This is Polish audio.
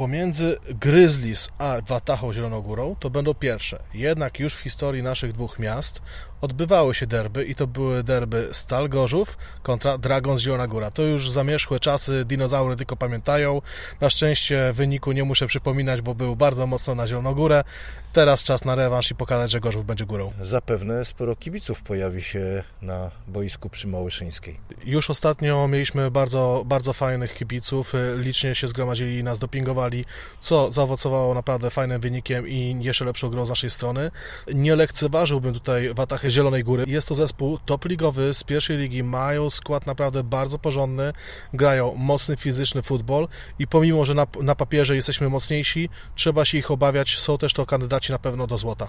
pomiędzy Grizzlies a Watachą Zielonogórą to będą pierwsze. Jednak już w historii naszych dwóch miast odbywały się derby i to były derby Stal Gorzów kontra Dragons Zielona Góra. To już zamierzchłe czasy, dinozaury tylko pamiętają. Na szczęście wyniku nie muszę przypominać, bo był bardzo mocno na Zielonogórę. Teraz czas na rewanż i pokazać, że Gorzów będzie górą. Zapewne sporo kibiców pojawi się na boisku przy Małyszyńskiej. Już ostatnio mieliśmy bardzo, bardzo fajnych kibiców, licznie się zgromadzili i nas dopingowali, co zaowocowało naprawdę fajnym wynikiem i jeszcze lepszą grą z naszej strony. Nie lekceważyłbym tutaj Watachy Zielonej Góry. Jest to zespół top ligowy z pierwszej ligi, mają skład naprawdę bardzo porządny, grają mocny fizyczny futbol i pomimo, że na, na papierze jesteśmy mocniejsi, trzeba się ich obawiać, są też to kandydaci na pewno do złota.